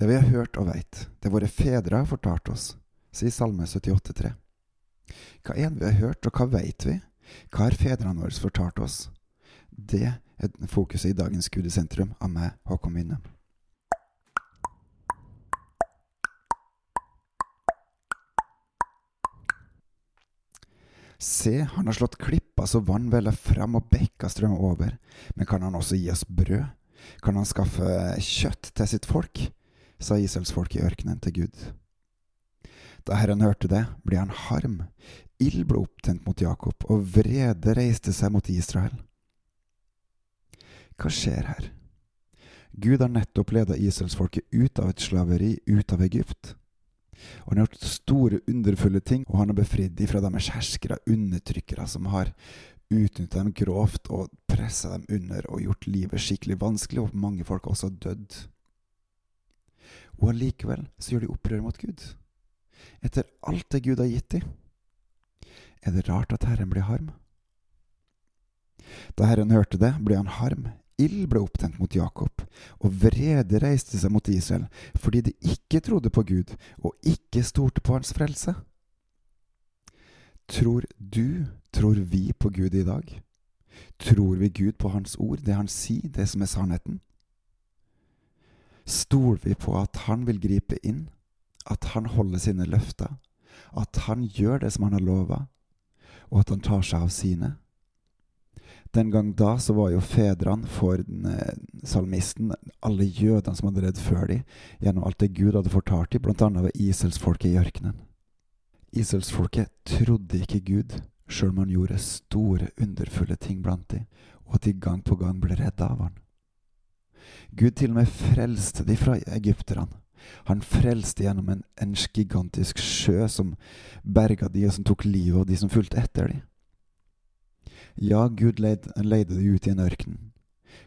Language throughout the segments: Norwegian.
Det vi har hørt og veit, det våre fedre har fortalt oss, sier Salme 78,3. Hva er det vi har hørt, og hva veit vi? Hva har fedrene våre fortalt oss? Det er fokuset i dagens Gud av meg, Håkon Winnem. Se, han har slått klippa så vann veller fram og bekka strømmer over, men kan han også gi oss brød? Kan han skaffe kjøtt til sitt folk? Sa Israelsfolket i ørkenen til Gud. Da Herren hørte det, ble han harm. Ild ble opptent mot Jakob, og vrede reiste seg mot Israel. Hva skjer her? Gud har nettopp leda israelsfolket ut av et slaveri, ut av Egypt. Og han har gjort store, underfulle ting, og han har befridd dem fra deres herskere, undertrykkere, som har utnytta dem grovt og pressa dem under og gjort livet skikkelig vanskelig, og mange folk har også dødd. Og allikevel så gjør de opprør mot Gud. Etter alt det Gud har gitt dem. Er det rart at Herren blir harm? Da Herren hørte det, ble han harm. Ild ble opptent mot Jakob, og vrede reiste seg mot Israel, fordi de ikke trodde på Gud og ikke stolte på hans frelse. Tror du, tror vi på Gud i dag? Tror vi Gud på Hans ord, det Han sier, det som er sannheten? Stoler vi på at Han vil gripe inn, at Han holder sine løfter, at Han gjør det som Han har lova, og at Han tar seg av sine? Den gang da så var jo fedrene for den, eh, salmisten alle jødene som hadde redd før dem, gjennom alt det Gud hadde fortalt dem, blant annet ved Iselsfolket i ørkenen. Iselsfolket trodde ikke Gud, sjøl om han gjorde store, underfulle ting blant dem, og at de gang på gang ble redda av han. Gud til og med frelste de fra egypterne. Han frelste gjennom en, en gigantisk sjø som berga de og som tok livet av de som fulgte etter de. Ja, Gud leide, leide de ut i en ørken,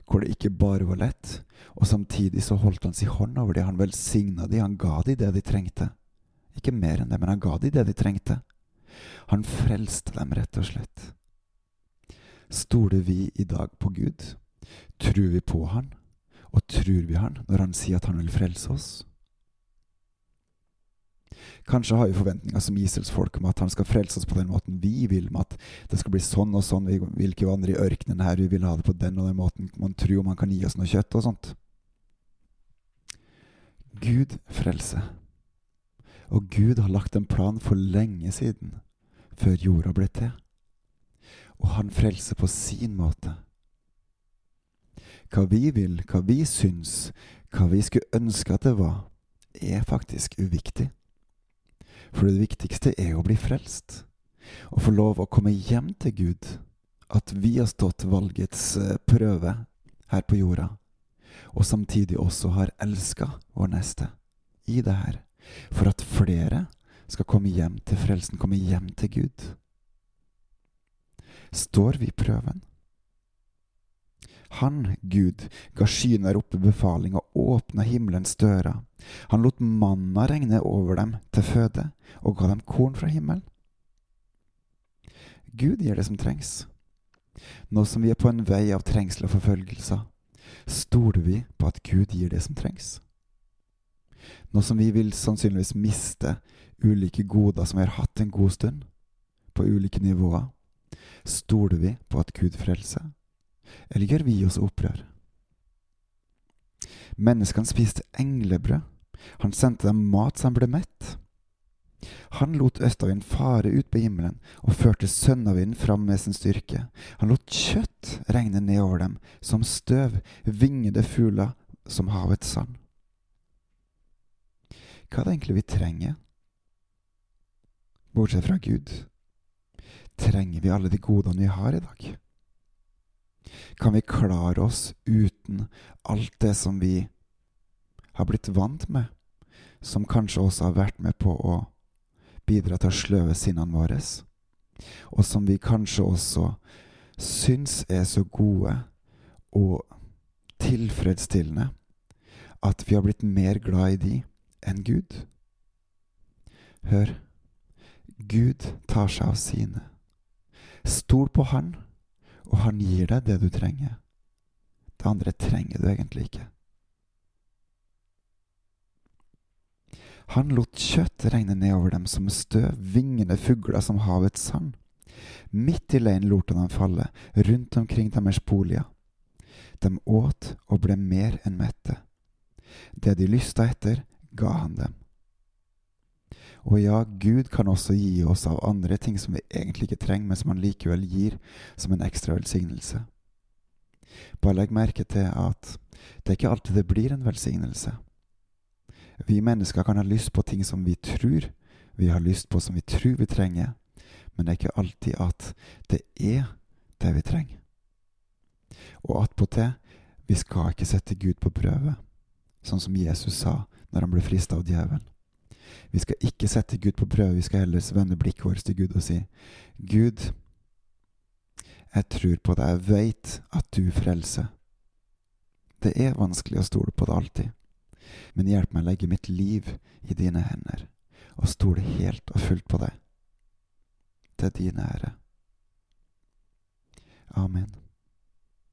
hvor det ikke bare var lett, og samtidig så holdt han sin hånd over de, han velsigna de, han ga de det de trengte. Ikke mer enn det, men han ga de det de trengte. Han frelste dem, rett og slett. Stoler vi i dag på Gud? Tror vi på Han? Og tror vi Han når Han sier at Han vil frelse oss? Kanskje har vi forventninger som Israelsfolk om at han skal frelse oss på den måten vi vil, med at det skal bli sånn og sånn, vi vil ikke vandre i ørkenen her, vi vil ha det på den og den måten, man tror om han kan gi oss noe kjøtt og sånt. Gud frelser. Og Gud har lagt en plan for lenge siden, før jorda ble til. Og han frelser på sin måte. Hva vi vil, hva vi syns, hva vi skulle ønske at det var, er faktisk uviktig. For det viktigste er å bli frelst. Å få lov å komme hjem til Gud. At vi har stått valgets eh, prøve her på jorda, og samtidig også har elska vår neste i det her. For at flere skal komme hjem til frelsen, komme hjem til Gud. Står vi prøven? Han, Gud, ga skyene der oppe befaling og åpna himmelens dører. Han lot manna regne over dem til føde, og ga dem korn fra himmelen. Gud gir det som trengs. Nå som vi er på en vei av trengsel og forfølgelser, stoler vi på at Gud gir det som trengs. Nå som vi vil sannsynligvis miste ulike goder som vi har hatt en god stund, på ulike nivåer, stoler vi på at Gud frelser eller gjør vi oss opprør? Menneskene spiste englebrød. Han sendte dem mat så de ble mett. Han lot østavinden fare ut på himmelen og førte sønnavinden fram med sin styrke. Han lot kjøtt regne ned over dem som støv, vingede fugler som havets sand. Hva er det egentlig vi trenger? Bortsett fra Gud, trenger vi alle de godene vi har i dag? Kan vi klare oss uten alt det som vi har blitt vant med, som kanskje også har vært med på å bidra til å sløve sinnene våre, og som vi kanskje også syns er så gode og tilfredsstillende at vi har blitt mer glad i de enn Gud? Hør, Gud tar seg av sine. Stol på Han og han gir deg det du trenger. Det andre trenger du egentlig ikke. Han lot kjøtt regne nedover dem som støv, vingende fugler som havets sand. Midt i leiren lot han dem falle, rundt omkring deres boliger. De åt og ble mer enn mette. Det de lysta etter, ga han dem. Og ja, Gud kan også gi oss av andre ting som vi egentlig ikke trenger, men som han likevel gir som en ekstra velsignelse. Bare legg merke til at det er ikke alltid det blir en velsignelse. Vi mennesker kan ha lyst på ting som vi tror vi har lyst på, som vi tror vi trenger, men det er ikke alltid at det er det vi trenger. Og attpåtil, vi skal ikke sette Gud på prøve, sånn som Jesus sa når han ble frista av djevelen. Vi skal ikke sette Gud på prøve, vi skal heller vende blikket vårt til Gud og si Gud, jeg tror på deg, jeg veit at du frelser. Det er vanskelig å stole på det alltid, men hjelp meg å legge mitt liv i dine hender og stole helt og fullt på deg. Til din ære. Amen.